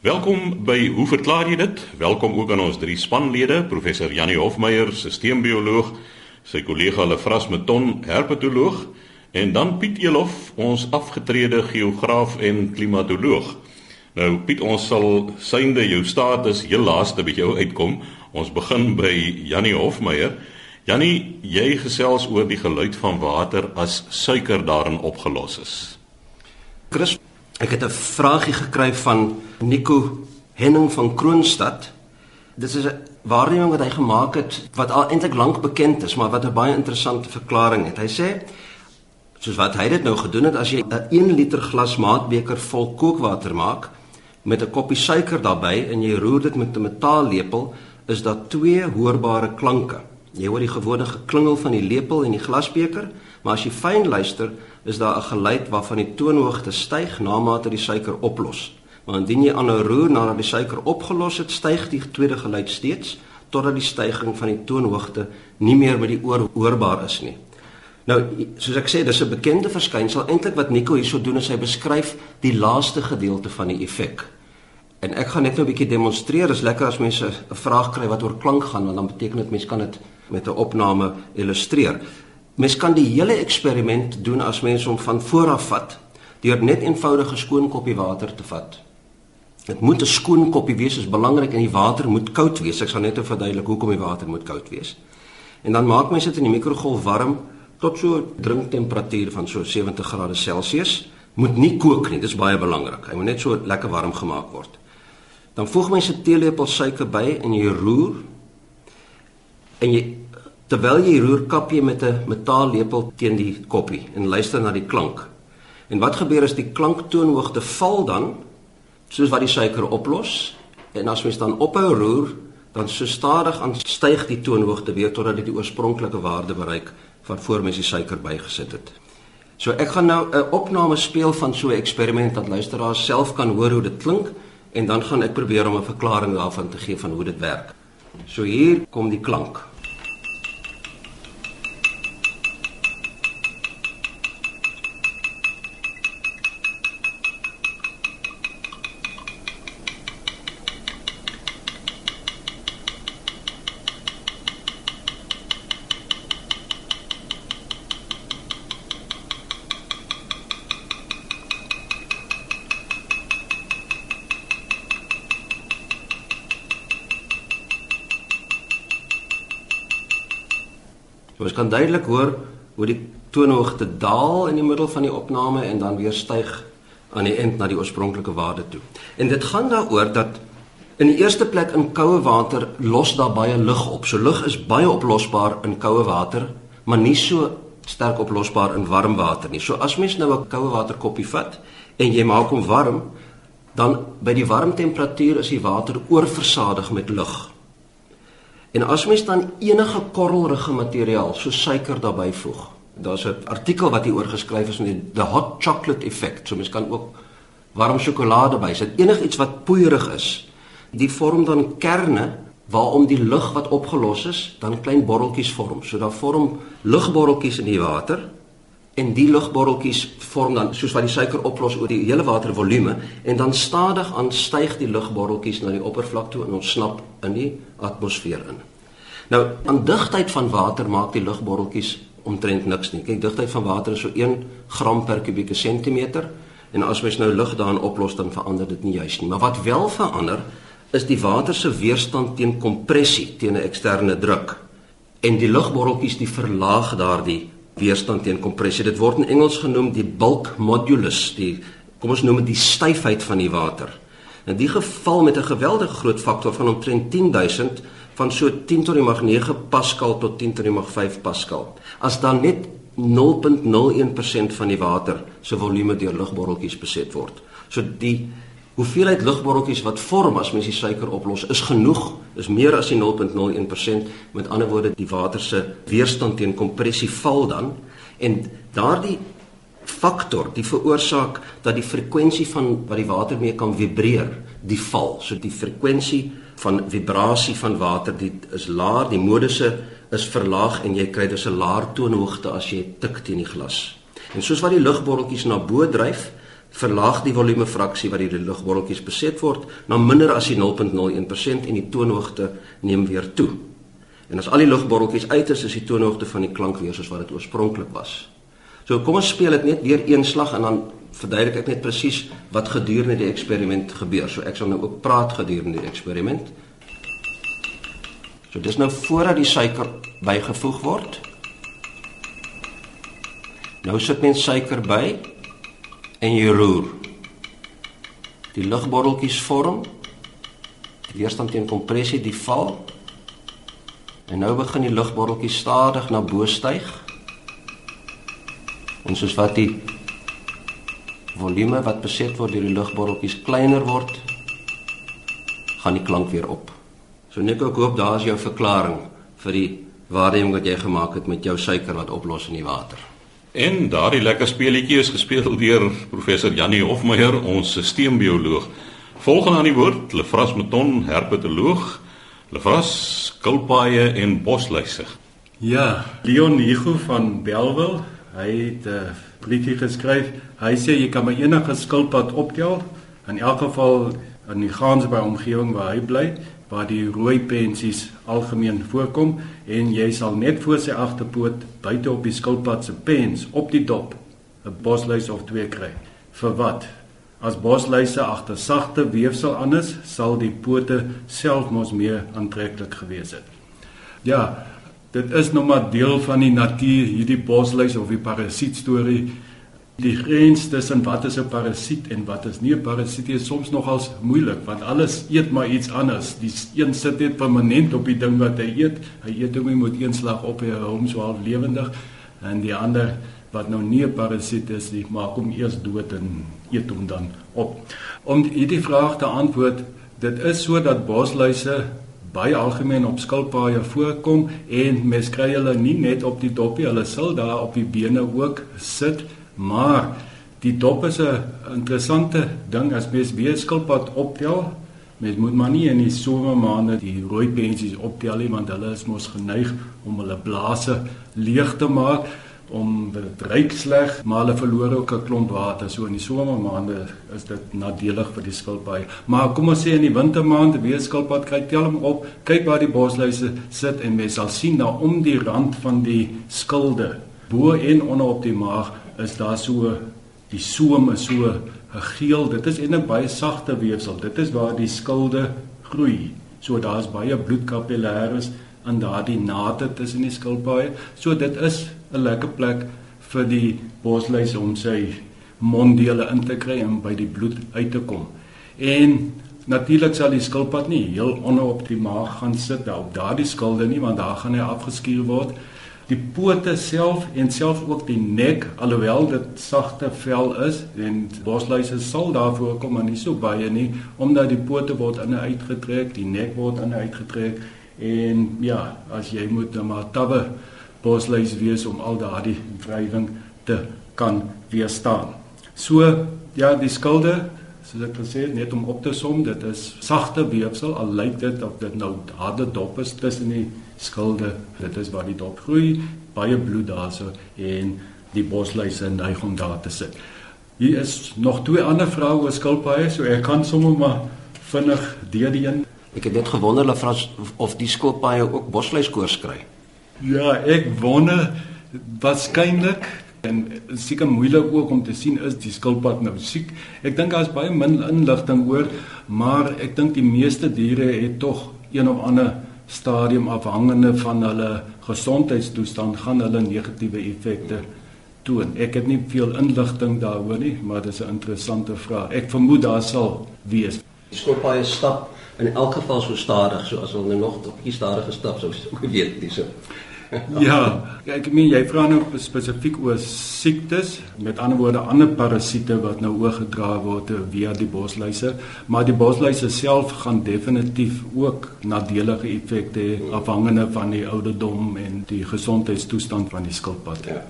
Welkom by Hoe verklaar jy dit? Welkom ook aan ons drie spanlede, professor Janie Hofmeyer, sisteembioloog, sy kollega Lefras Meton, herpetoloog, en dan Piet Elof, ons afgetrede geograaf en klimatoloog. Nou Piet, ons sal synde jou status heel laaste by jou uitkom. Ons begin by Janie Hofmeyer. Janie, jy gesels oor die geluid van water as suiker daarin opgelos is. Chris, ek het 'n vragie gekry van Nico Henning van Kroonstad. Dit is 'n waarneming wat hy gemaak het wat al eintlik lank bekend is, maar wat 'n baie interessante verklaring het. Hy sê soos wat hy dit nou gedoen het as jy 'n 1 liter glas maatbeker vol kookwater maak met 'n koppie suiker daarbey en jy roer dit met 'n metaallepel, is daar twee hoorbare klanke. Jy hoor die gewone geklingel van die lepel en die glasbeker, maar as jy fyn luister, is daar 'n geluid waarvan die toonhoogte styg na mate die suiker oplos. Maar indien jy aanhou roer nadat die suiker opgelos het, styg die tweede geluid steeds totdat die stygings van die toonhoogte nie meer met die oor hoorbaar is nie. Nou, soos ek sê, dis 'n bekende verskynsel. Eintlik wat Nico hierso doen is hy beskryf die laaste gedeelte van die effek. En ek gaan net nou 'n bietjie demonstreer. Dit is lekker as mense 'n vraag kry wat oor klank gaan, want dan beteken dit mense kan dit met 'n opname illustreer. Mense kan die hele eksperiment doen as mense hom van voor af vat deur net eenvoudige skoon koppie water te vat. Dit moet 'n skoon koppie wees, is belangrik en die water moet koud wees. Ek sal net verduidelik hoekom die water moet koud wees. En dan maak mense dit in die mikrogolf warm tot so drinktemperatuur van so 70 grade Celsius. Moet nie kook nie, dis baie belangrik. Hy moet net so lekker warm gemaak word. Dan voeg mens 'n teelepel suiker by en jy roer. En jy terwyl jy roer, kap jy met 'n metaallepel teen die koppie en luister na die klank. En wat gebeur as die klanktoonhoogte val dan soos wat die suiker oplos en as mens dan ophou roer, dan so stadig aan styg die toonhoogte weer totdat dit die oorspronklike waarde bereik van voor mens die suiker bygesit het. So ek gaan nou 'n opname speel van so 'n eksperiment dat luisteraars self kan hoor hoe dit klink en dan gaan ek probeer om 'n verklaring daarvan te gee van hoe dit werk. So hier kom die klank. Ons kan duidelik hoor hoe die toonhoogte daal in die middel van die opname en dan weer styg aan die eind na die oorspronklike waarde toe. En dit gaan daaroor dat in die eerste plek in koue water los daar baie lug op. So lug is baie oplosbaar in koue water, maar nie so sterk oplosbaar in warm water nie. So as mens nou 'n koue waterkoppie vat en jy maak hom warm, dan by die warm temperatuur is die water oorversadig met lug. En as mens dan enige korrelrige materiaal so suiker daarbey voeg. Daar's 'n artikel wat hier oor geskryf is met die hot chocolate effect. So mens kan ook warm sjokolade bysit. Enigiets wat poeierig is, die vorm dan kerne waarom die lug wat opgelos is, dan klein borreltjies vorm. So daar vorm lugborreltjies in die water en die lugborreltjies vorm dan soos wat die suiker oplos oor die hele watervolume en dan stadig aanstyg die lugborreltjies na die oppervlak toe en ontsnap in die atmosfeer in. Nou, aan digtheid van water maak die lugborreltjies omtrent niks nie. Kyk, digtheid van water is so 1 gram per kubieke sentimeter en as mens nou lug daarin oplos dan verander dit nie juis nie. Maar wat wel verander is die water se weerstand teen kompressie, teen 'n eksterne druk. En die lugborreltjies die verlaag daardie weerstand teen kompressie. Dit word in Engels genoem die bulk modulus, die kom ons noem dit die styfheid van die water. In die geval met 'n geweldige groot faktor van omtrent 10000 van so 10 tot die mag 9 Pascal tot 10 tot die mag 5 Pascal. As dan net 0.01% van die water se volume deur lugborreltjies beset word. So die hoeveelheid lugborreltjies wat vorm as mens die suiker oplos is genoeg, is meer as die 0.01%. Met ander woorde, die water se weerstand teen kompressie val dan en daardie faktor, die veroorsaak dat die frekwensie van wat die water mee kan vibreer, die val. So die frekwensie van vibrasie van water dit is laer, die modusse is verlaag en jy kry dus 'n laer toonhoogte as jy tik teen die glas. En soos wat die lugborreltjies na bo dryf, verlaag die volume fraksie wat deur die lugborreltjies beset word na minder as die 0.01% en die toonhoogte neem weer toe. En as al die lugborreltjies uit is, is die toonhoogte van die klank weer soos wat dit oorspronklik was. So kom ons speel dit net weer een slag en dan verduidelik ek net presies wat gedurende die eksperiment gebeur. So ek sal nou ook praat gedurende die eksperiment. So dis nou voordat die suiker bygevoeg word. Nou sit mens suiker by en jy roer. Die lugborreltjies vorm. Die weerstand teen kompressie die val. En nou begin die lugborreltjies stadig na bo styg. En soos wat die volume wat beset word deur die lugborreltjies kleiner word, gaan die klank weer op. So net ek hoop daar is jou verklaring vir die waarneming wat jy gemaak het met jou suiker wat oplos in die water. En daardie lekker speletjie is gespeel deur professor Janie Hofmeyer, ons sisteembioloog. Volgende aan die woord, Lefras Meton, herpetoloog. Lefras, skilpaaie en bosluise. Ja, Leon Hugo van Belwel, hy het 'n uh, briefie geskryf. Hy sê jy kan my enige skilpad optel, in elk geval in die Gansbaai omgewing waar hy bly waar die rooi pensies algemeen voorkom en jy sal net voor sy agterpoot buite op die skilpad se pens op die dop 'n bosluis of twee kry. Vir wat? As bosluise agter sagte weefsel anders, sal die pote self mos meer aantreklik gewees het. Ja, dit is nog maar deel van die natuur hierdie bosluis of die parasiet storie die grens tussen wat is 'n parasiet en wat is nie 'n parasiet is soms nogals moeilik want alles eet maar iets anders. Die een sit net permanent op die ding wat hy eet. Hy eet hom met een slag op hy hom so half lewendig en die ander wat nou nie 'n parasiet is nie, maak hom eers dood en eet hom dan op. Om hierdie vraag te antwoord, dit is so dat bosluise baie algemeen op skilpaaie voorkom en mens kry hulle nie net op die dopie, hulle sal daar op die bene ook sit. Maar die dop is 'n interessante ding as mens weer skilpad optel. Mens moet maar nie in die somermaande die rooi pensies optel nie want hulle is mos geneig om hulle blase leeg te maak om dit ryk sleg, maar hulle verloor ook 'n klomp water. So in die somermaande is dit nadelig vir die skilpad. Maar kom ons sê in die wintermaande weer skilpad kry tel hom op, kyk waar die bosluise sit en mens sal sien daar om die rand van die skilde bo en onder op die maag is daar so die soem is so 'n geel. Dit is eintlik baie sagte weefsel. Dit is waar die skilde groei. So daar's baie bloedkapillêres in daardie nate tussen die skilpaaie. So dit is 'n lekker plek vir die bosluis om sy monddele in te kry en by die bloed uit te kom. En natuurlik sal die skilpad nie heel onder op die maag gaan sit daar op daardie skilde nie want daar gaan hy afgeskuur word die pote self en self ook die nek alhoewel dit sagte vel is en bosluise sal daarvoor kom maar nie so baie nie omdat die pote word in en uitgetrek die nek word in en uitgetrek en ja as jy moet dan maar tawe bosluis wees om al daardie wrywing te kan weerstaan. So ja die skilde soos ek gesê het net om op te som dit is sagte weefsel al lyk dit of dit nou harde dop is tussen die skilde. Dit is waar die dop groei, baie bloed daarso en die bosluise neig om daar te sit. Hier is nog twee ander vroue oor skilpaaie, so ek kan sommer maar vinnig deur die een. Ek het net gewonder of die skilpaaie ook bosluiskoors kry. Ja, ek wonder waarskynlik en seker moeilik ook om te sien is die skilpad nou siek. Ek dink daar's baie min inligting oor, maar ek dink die meeste diere het tog een of ander stadium afhangende van hulle gesondheidstoestand gaan hulle negatiewe effekte toon. Ek het nie veel inligting daaroor nie, maar dis 'n interessante vraag. Ek vermoed daar sal wees. Skorpaaie stap in elk geval so stadig, so as hulle nog op die stadige stap sou weet dis so. ja, ek meen jy vra nou spesifiek oor siektes, met ander woorde ander parasiete wat nou oorgedra word via die bosluise, maar die bosluise self gaan definitief ook nadelige effekte hê afhangende van die ouderdom en die gesondheidstoestand van die skilpad. Ja.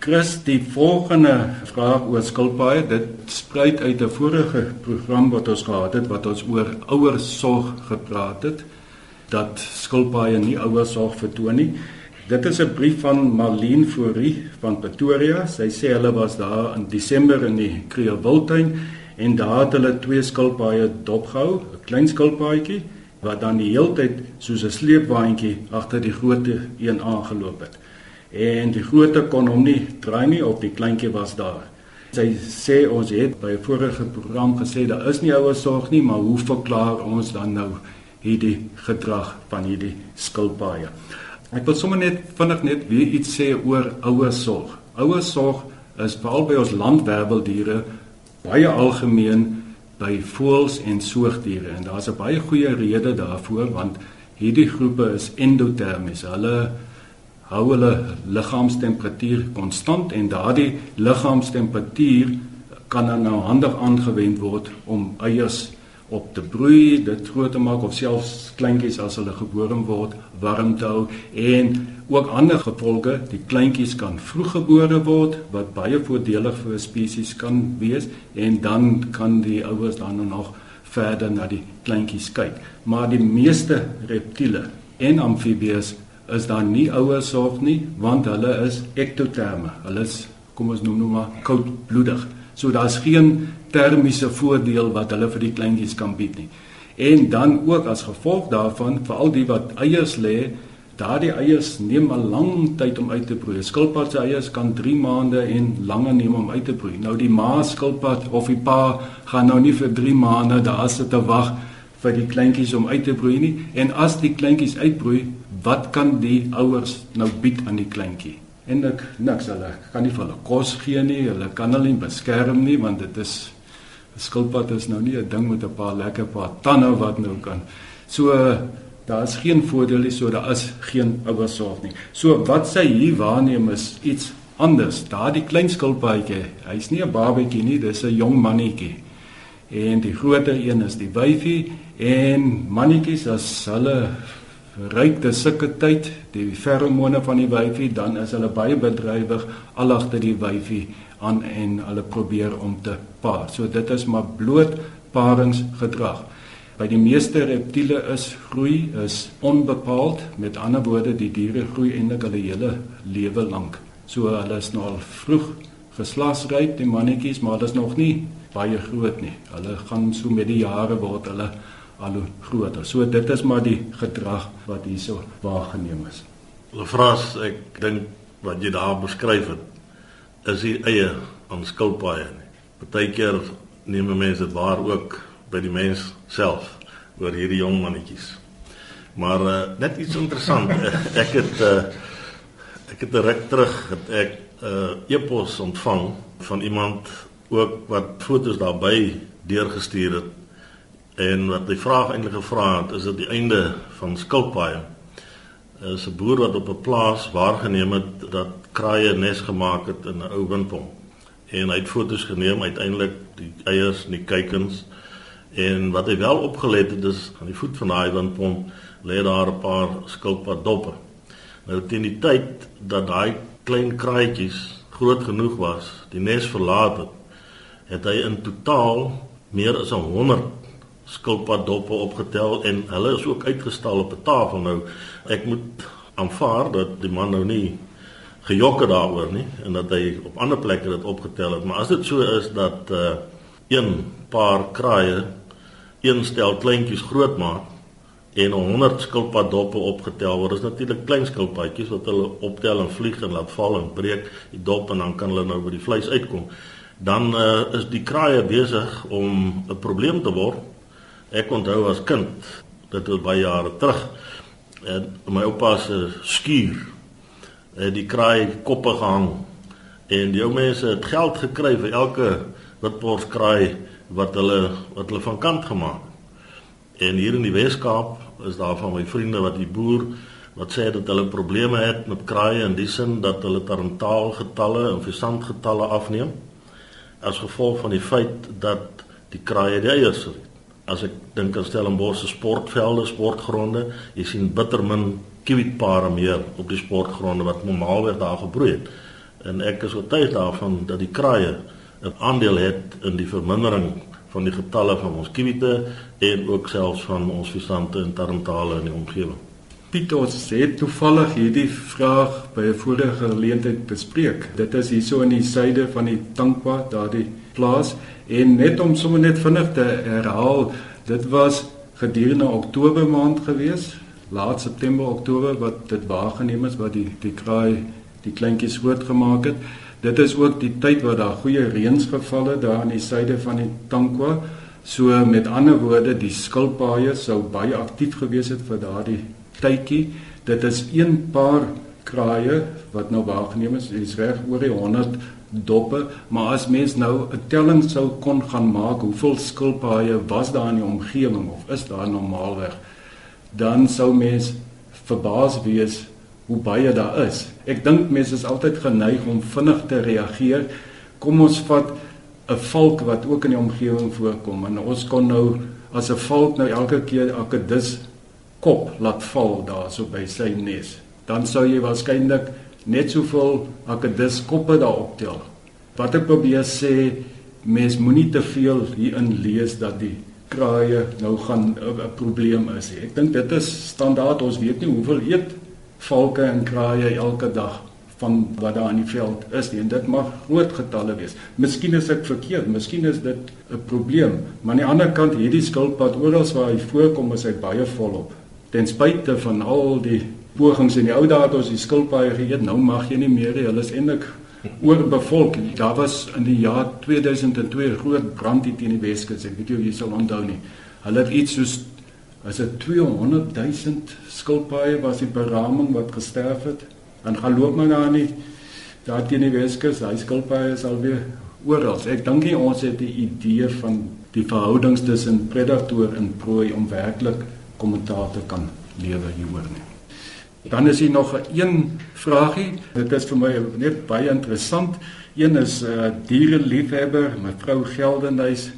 Chris, die volgende vraag oor skilpaaie, dit spruit uit 'n vorige program wat ons gehad het wat ons oor ouersorg gepraat het dat skilpaaie nie ouersorg vertoon nie. Dit is 'n brief van Marlene Fourie van Pretoria. Sy sê hulle was daar in Desember in die Kreelwiltuin en daar het hulle twee skilpaaie dopgehou, 'n klein skilpaadjie wat dan die hele tyd soos 'n sleepwaandjie agter die groot een aangeloop het. En die grootte kon hom nie draai nie of die kleintjie was daar. Sy sê ons het by 'n vorige program gesê daar is nie ouer sorg nie, maar hoe verklaar ons dan nou hierdie gedrag van hierdie skilpaaie? Ek wil sommer net vinnig net weer iets sê oor ouer sorg. Ouer sorg is veral by ons landwerweldiere baie algemeen by voëls en soogdiere en daar's 'n baie goeie rede daarvoor want hierdie groepe is endotermies. Hulle hou hulle liggaamstemperatuur konstant en daardie liggaamstemperatuur kan dan nou handig aangewend word om eiers op te broei, dit groot te maak of selfs kleintjies as hulle gebore word warm te hou en ook ander gevolge, die kleintjies kan vroeggebore word wat baie voordelig vir 'n spesies kan wees en dan kan die ouers dan nog verder na die kleintjies kyk. Maar die meeste reptiele en amfibieë is dan nie ouer sorg nie want hulle is ektoterme. Hulle is kom ons noem nou maar koudbloedig. So daar's geen termiese voordeel wat hulle vir die kleintjies kan bied nie. En dan ook as gevolg daarvan vir al die wat eiers lê, daardie eiers neem 'n lang tyd om uit te broei. Skilpad se eiers kan 3 maande en langer neem om uit te broei. Nou die ma skilpad of die pa gaan nou nie vir 3 maande daar sit te wag vir die kleintjies om uit te broei nie. En as die kleintjies uitbroei, wat kan die ouers nou bied aan die kleintjie? En ek niks hulle kan nie vir hulle kos gee nie. Hulle kan hulle nie beskerm nie want dit is 'n skilpad is nou nie 'n ding met 'n paar lekker paar tande wat nou kan. So daar is geen voordeel nie, so daar is geen ouers sorg nie. So wat sy hier waarneem is iets anders. Daardie klein skilpadjie, hy's nie 'n babetjie nie, dis 'n jong mannetjie. En die groter een is die wyfie en mannetjies as hulle ryk te sulke tyd, die feromone van die wyfie, dan is hulle baie bedrywig al agter die wyfie aan en hulle probeer om te paar. So dit is maar bloot paringsgedrag. By die meeste reptiele is groei is onbepaald. Met ander woorde, die diere groei eintlik hulle hele lewe lank. So hulle is nou al vroeg geslagsryp, die mannetjies, maar hulle is nog nie baie groot nie. Hulle gaan so met die jare word hulle al hoe groter. So dit is maar die gedrag wat hierso waargeneem is. Lefras, ek dink wat jy daar beskryf het, is die eie aan skilpaaie nie. Partykeer neem mense dit waar ook by die mens self oor hierdie jong mannetjies. Maar uh, net iets interessant. ek het uh, ek het direk terug het ek 'n uh, e-pos ontvang van iemand ook wat fotos daarby deurgestuur het en wat die vraag eintlik gevra het is dit die einde van skilpaaie is 'n boer wat op 'n plaas waargeneem het dat kraaie nes gemaak het in 'n ou windpomp. En hy het foto's geneem uiteindelik die eiers en die kuikens. En wat hy wel opgelet het is aan die voet van daai windpomp lê daar 'n paar skilpad doppe. Nou teen die tyd dat daai klein kraaitjies groot genoeg was, die nes verlaat het, het hy in totaal meer as 100 skilpad doppe opgetel en hulle is ook uitgestal op 'n tafel nou. Ek moet aanvaar dat die man nou nie gejokke daaroor nie en dat hy op ander plekke dit opgetel het, maar as dit so is dat uh een paar kraaie een stel kleintjies groot maak en 100 skilpad doppe opgetel word, is natuurlik klein skilpadjies wat hulle optel en vlieg en laat val en breek die dop en dan kan hulle nou by die vleis uitkom. Dan uh is die kraaie besig om 'n probleem te word Ek onthou as kind, dit was baie jare terug, en my oupa se skuur het die kraai koppe gehang en die ou mense het geld gekry vir elke witbors kraai wat hulle wat hulle van kant gemaak. En hier in die Weskaap is daar van my vriende wat die boer wat sê dat hulle probleme het met kraaie in die sin dat hulle tarantaal getalle en visantgetalle afneem as gevolg van die feit dat die kraaie die eiers het as ek dink aan Stellenbosch se sportvelde, sportgronde, jy sien bitter min kwietpare meer op die sportgronde wat normaalweg daar gebroei het. En ek is oortuig daarvan dat die kraaie 'n aandeel het in die vermindering van die getalle van ons kwiete en ook selfs van ons visante en tarantale in die omgewing. Piet ons het toevallig hierdie vraag by 'n vorige geleentheid bespreek. Dit is hierso in die suide van die Tankwa, daardie plaas en net om sommer net vinnig te herhaal, dit was gedurende Oktober maand gewees, laat September Oktober wat dit waargeneem is wat die die kraai die kleintjies grootgemaak het. Dit is ook die tyd waar daar goeie reëns geval het daar in die suide van die Tankwa. So met ander woorde, die skilpaaie sou baie aktief gewees het vir daardie tydjie. Dit is een paar kraaie wat nou waargeneem is, is reg oor die 100 doppe, maar as mens nou 'n telling sou kon gaan maak, hoeveel skilpaaie was daar in die omgewing of is daar normaalweg, dan sou mens verbaas wees hoe baie daar is. Ek dink mense is altyd geneig om vinnig te reageer. Kom ons vat 'n valk wat ook in die omgewing voorkom en ons kon nou as 'n valk nou elke keer akedus kop laat val daarso by sy nes. Dan sou jy waarskynlik net soveel akedus koppe daar optel. Wat ek probeer sê, mens moenie te veel hierin lees dat die kraaie nou gaan 'n probleem is. Ek dink dit is standaard. Ons weet nie hoeveel eet valke en kraaie elke dag van wat daar in die veld is nie. En dit mag groot getalle wees. Miskien is ek verkeerd, miskien is dit 'n probleem, maar aan die ander kant hierdie skilpad oral waar hy voorkom is hy baie volop ten spyte van al die pogings in die ou dae het ons die skilpaaie geëet nou mag jy nie meer hulle is eintlik oorbevolk. Daar was in die jaar 2002 groot brand hier teen die Weskus. Ek weet jy of jy sal onthou nie. Hulle het iets soos as dit 200 000 skilpaaie was die beraming wat gesterf het. En gaan loop maar daar nie daar teen die Weskus. Hy skilpaaie is alweer oral. Ek dink nie ons het 'n idee van die verhoudings tussen predator en prooi om werklik kommentator kan lewe hieroor nie. Dan is hier nog 'n een vragie. Dit is vir my net baie interessant. Een is 'n uh, diereliefhebber, mevrou Geldenhuys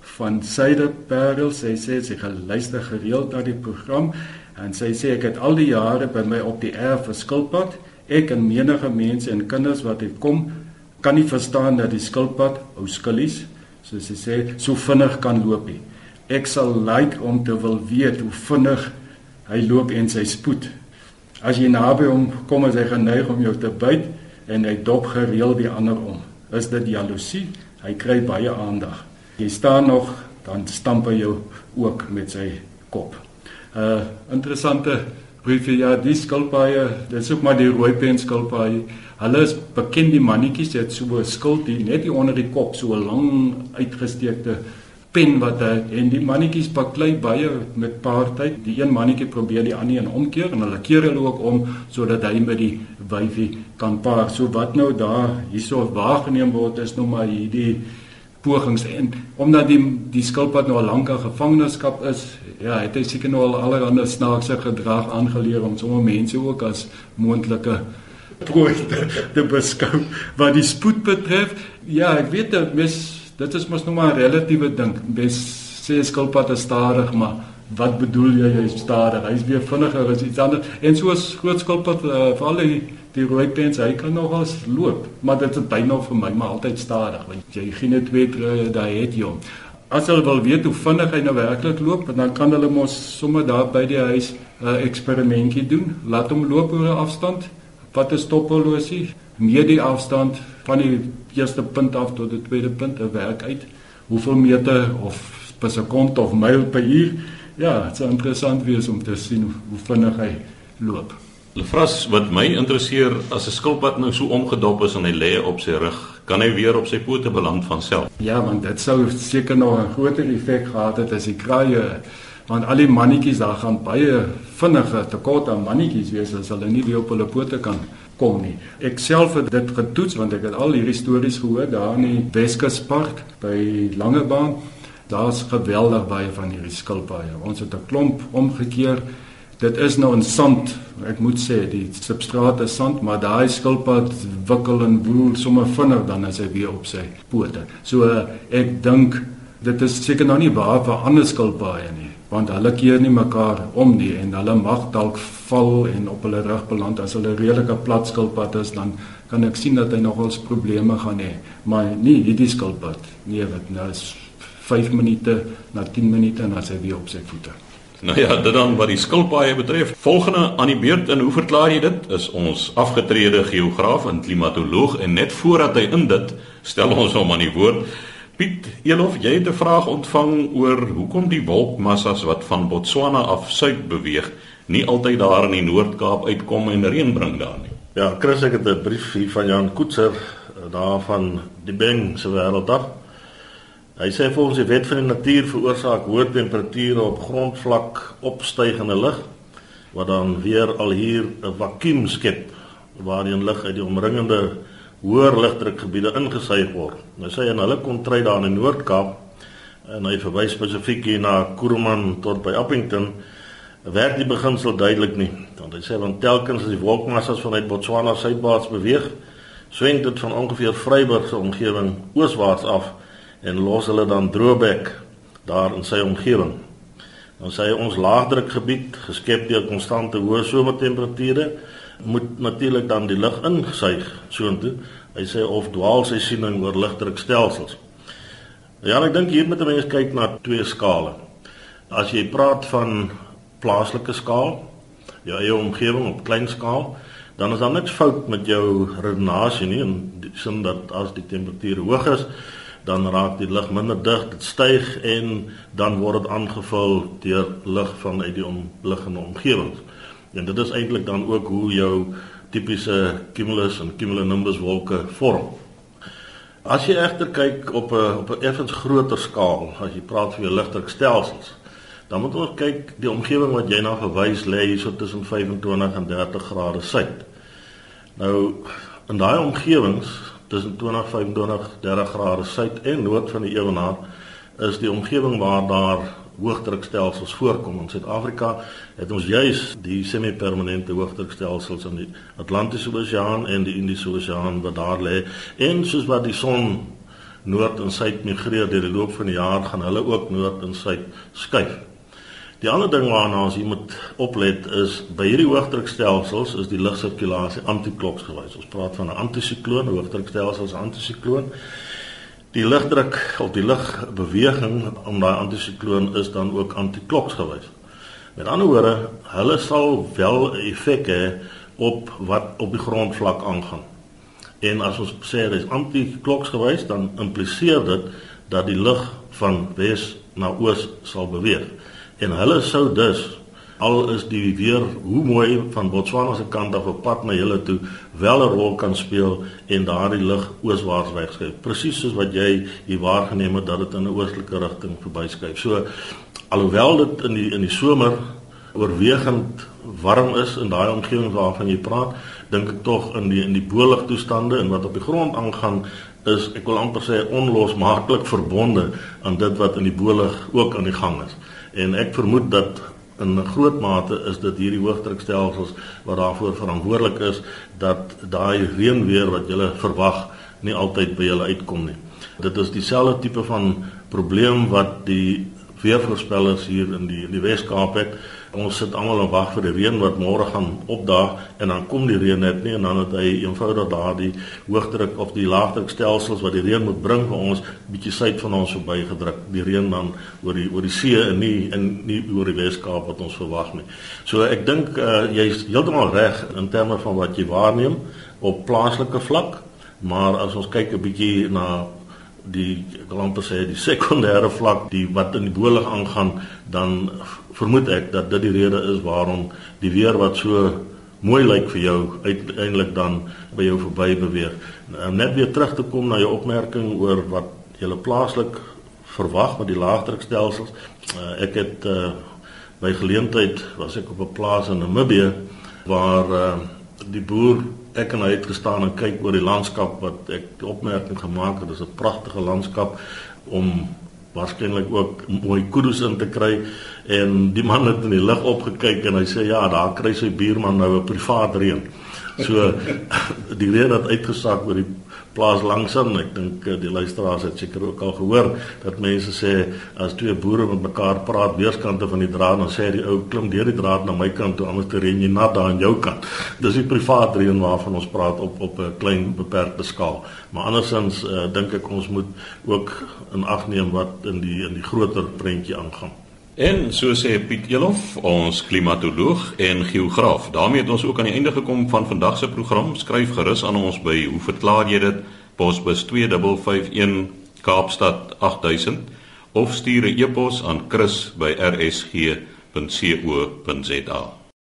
van Suiderparel. Sy sê sy geluister gereeld na die program en sy sê ek het al die jare by my op die erf verskilpad. Ek en menige mense en kinders wat hier kom, kan nie verstaan dat die skilpad, ou skillies, soos sy sê, so vinnig kan loop nie. Ek sal like om te wil weet hoe vinnig hy loop en sy spoed. As jy naby hom kom, is hy geneig om jou te byt en hy dop gereeld die ander om. Is dit jaloesie? Hy kry baie aandag. Jy staan nog, dan stamp hy jou ook met sy kop. 'n uh, Interessante briefie ja, die skilpaaie, dit is ook maar die rooi pen skilpaaie. Hulle is bekend die mannetjies het so 'n skild hier net hier onder die kop, so 'n lang uitgesteekte pen wat hy en die mannetjies baklei baie met paartyd. Die een mannetjie probeer die ander een omkeer en hulle keer hulle ook om sodat hy met die wyfie kan paar. So wat nou daar hierso waargeneem word is nou maar hierdie pogings en omdat die die skilpad nou al lank in gevangenskap is, ja, het hy seker nou al allerlei snaakse gedrag aangeleer om sommer mense ook as moontlike prooi te, te beskou. Wat die spoed betref, ja, ek weet dat mes dit is mos nou maar 'n relatiewe ding. Bes sê skilpad is stadig, maar wat bedoel jy is stadig? Hy's weer vinniger as iets anders. En soos groot skilpad uh, vir al die die rooi pens, hy kan nog as loop, maar dit is byna vir my maar altyd stadig, want jy gee net twee tree daai het jy. As hulle wil weet hoe vinnig hy nou werklik loop, dan kan hulle mos sommer daar by die huis 'n uh, eksperimentjie doen. Laat hom loop oor 'n afstand. Wat is stophorlosie? Meer die afstand van die eerste punt af tot die tweede punt 'n werk uit. Hoeveel meter of per sekond of myl per uur? Ja, dit is interessant wees om te sien hoe vinnig hy loop. Lefras wat my interesseer as 'n skilpad nou so omgedop is en hy lê op sy rug, kan hy weer op sy pote beland van self. Ja, want dit sou seker nog 'n groter effek gehad het as die kraaie want al die mannetjies daar gaan baie vinniger tekort aan mannetjies wees as hulle nie weer op hulle pote kan kom nie. Ek self het dit getoets want ek het al hierdie stories gehoor daar in die Weskuspark by Langebaan. Daar's geweldig baie van hierdie skilpaaie. Ons het 'n klomp omgekeer. Dit is nou in sand. Ek moet sê die substraat is sand, maar daai skilpad wikkel en woel sommer vinnig dan as hy weer op sy pote. So ek dink dit is seker nog nie waar vir ander skilpaaie nie want hulle keer nie mekaar om nie en hulle mag dalk val en op hulle rug beland as hulle redelike plat skilpad is dan kan ek sien dat hy nogals probleme gaan hê maar nie hierdie skilpad nee wat nou is 5 minute na 10 minute en as hy weer op sy voete Nou ja, dit dan wat die skilpaaie betref. Volgende aan die beurt en hoe verklaar jy dit? Is ons afgetrede geograaf en klimatoloog en net voordat hy in dit stel ons hom aan die woord. Piet Elof, jy het 'n vraag ontvang oor hoekom die wolkmassas wat van Botswana af suid beweeg, nie altyd daar in die Noord-Kaap uitkom en reën bring daar nie. Ja, Chris, ek het 'n brief hier van Jan Koetser eh, daar van die Beng se wêrelddag. Hy sê volgens die wet van die natuur veroorsaak hoë temperature op grondvlak opstygende lug wat dan weer al hier 'n vakuum skep waarin lug uit die omringende hoër lugdrukgebiede ingesuig word. Nou sê hy en hulle kon try daar in die Noord-Kaap en hy verwys spesifiek hier na Kuruman tot by Appington werk die beginsel duidelik nie. Want hy sê want telkens as die wolkmassas vanuit Botswana suidwaarts beweeg, sweng dit van ongeveer Vryburg se omgewing ooswaarts af en los hulle dan droëbek daar in sy omgewing. Dan sê hy ons laagdrukgebied geskep deur konstante hoë somertemperature moet natuurlik dan die lug ingesuig soontoe. Hy sê of dwaal sy siening oor ligdrukstelsels. Ja, ek dink hier moet 'n mens kyk na twee skale. As jy praat van plaaslike skaal, jou eie omgewing op klein skaal, dan is daar niks fout met jou redenasie nie in die sin dat as die temperatuur hoog is, dan raak die lug minder dig, dit styg en dan word dit aangevul deur lug vanuit die omliggende omgewing. En dit is eintlik dan ook hoe jou tipiese cumulus en cumulonimbus wolke vorm. As jy egter kyk op 'n op 'n effens groter skaal, as jy praat van jou ligdrukstelsels, dan moet ons kyk die omgewing wat jy na verwys lê hier so tussen 25 en 30 grade suid. Nou in daai omgewings tussen 20, 25, 30 grade suid en noord van die ewenaar is die omgewing waar daar hoogdrukstelsels voorkom. In Suid-Afrika het ons juis die semi-permanente hoogdrukstelsels in die Atlantiese Oseaan en die Indiese Oseaan wat daar lê. En soos wat die son noord en suid migreer deur die loop van die jaar, gaan hulle ook noord en suid skuif. Die ander ding waarna ons hier moet oplet is by hierdie hoogdrukstelsels is die lugsirkulasie antikloksgewys. Ons praat van 'n antisikloon, hoogdrukstelsel is 'n antisikloon. Die lugdruk of die lugbeweging om daai antisikloon is dan ook antikloks gewys. Met ander woorde, hulle sal wel effek hê op wat op die grondvlak aangaan. En as ons sê dit is antikloks gewys, dan impliseer dit dat die lug van wes na oos sal beweeg. En hulle sou dus al is die weer hoe mooi van Botswana se kant af op pad na julle toe wel 'n rol kan speel en daardie lig ooswaarts wegskuif presies soos wat jy hier waargeneem het dat dit in 'n oostelike rigting verbyskuif. So alhoewel dit in die in die somer oorwegend warm is in daai omgewing waarvan jy praat dink ek tog in die in die bolig toestande en wat op die grond aangaan is ek wil amper sê onlosmaaklik verbonde aan dit wat in die bolig ook aan die gang is. En ek vermoed dat in 'n groot mate is dit hierdie hoogdrukstelsels wat daarvoor verantwoordelik is dat daai reënweer wat jy verwag nie altyd by julle uitkom nie. Dit is dieselfde tipe van probleem wat die weervoorspellers hier in die in die Wes-Kaap het. Ons sit almal en wag vir die reën wat môre gaan opdaag en dan kom die reën net nie en dan het hy eenvoudig daardie hoogdruk of die laagdrukstelsels wat die reën moet bring vir ons bietjie suid van ons verby gedruk. Die reën dan oor die oor die see en nie in nie oor die Wes-Kaap wat ons verwag nie. So ek dink uh, jy's heeltemal reg in terme van wat jy waarneem op plaaslike vlak, maar as ons kyk 'n bietjie na die ek wil amper sê die sekondêre vlak die wat in die bolig aangaan dan vermoed ek dat dit die rede is waarom die weer wat so mooi lyk vir jou uiteindelik dan by jou verby beweeg. Nou, net weer terug te kom na jou opmerking oor wat jy plaaslik verwag met die laagdrukstelsels. Uh, ek het uh, by geleentheid was ek op 'n plaas in Namibië waar uh, die boer ek en hy het gestaan en kyk oor die landskap wat ek opmerking gemaak het dis 'n pragtige landskap om waarskynlik ook mooi kudos in te kry en die man het in die lig opgekyk en hy sê ja daar kry sy buurman nou 'n privaat reën. So die reën het uitgesak oor die plaas langsaan. Ek dink eh, die luisteraars het seker ook al gehoor dat mense sê as twee boere met mekaar praat weerskante van die draad, dan sê die ou klim deur die draad na my kant toe, anders te ren jy nat daar aan jou kant. Dis die privaat reën waarvan ons praat op op 'n klein beperkte skaal. Maar andersins uh, dink ek ons moet ook in ag neem wat in die in die groter prentjie aangaan. En so sê Piet Elof, ons klimatoloog en geograaf. daarmee het ons ook aan die einde gekom van vandag se program. Skryf gerus aan ons by hoe verklaar jy dit? Posbus 2551 Kaapstad 8000 of stuur 'n e-pos aan chris@rsg.co.za.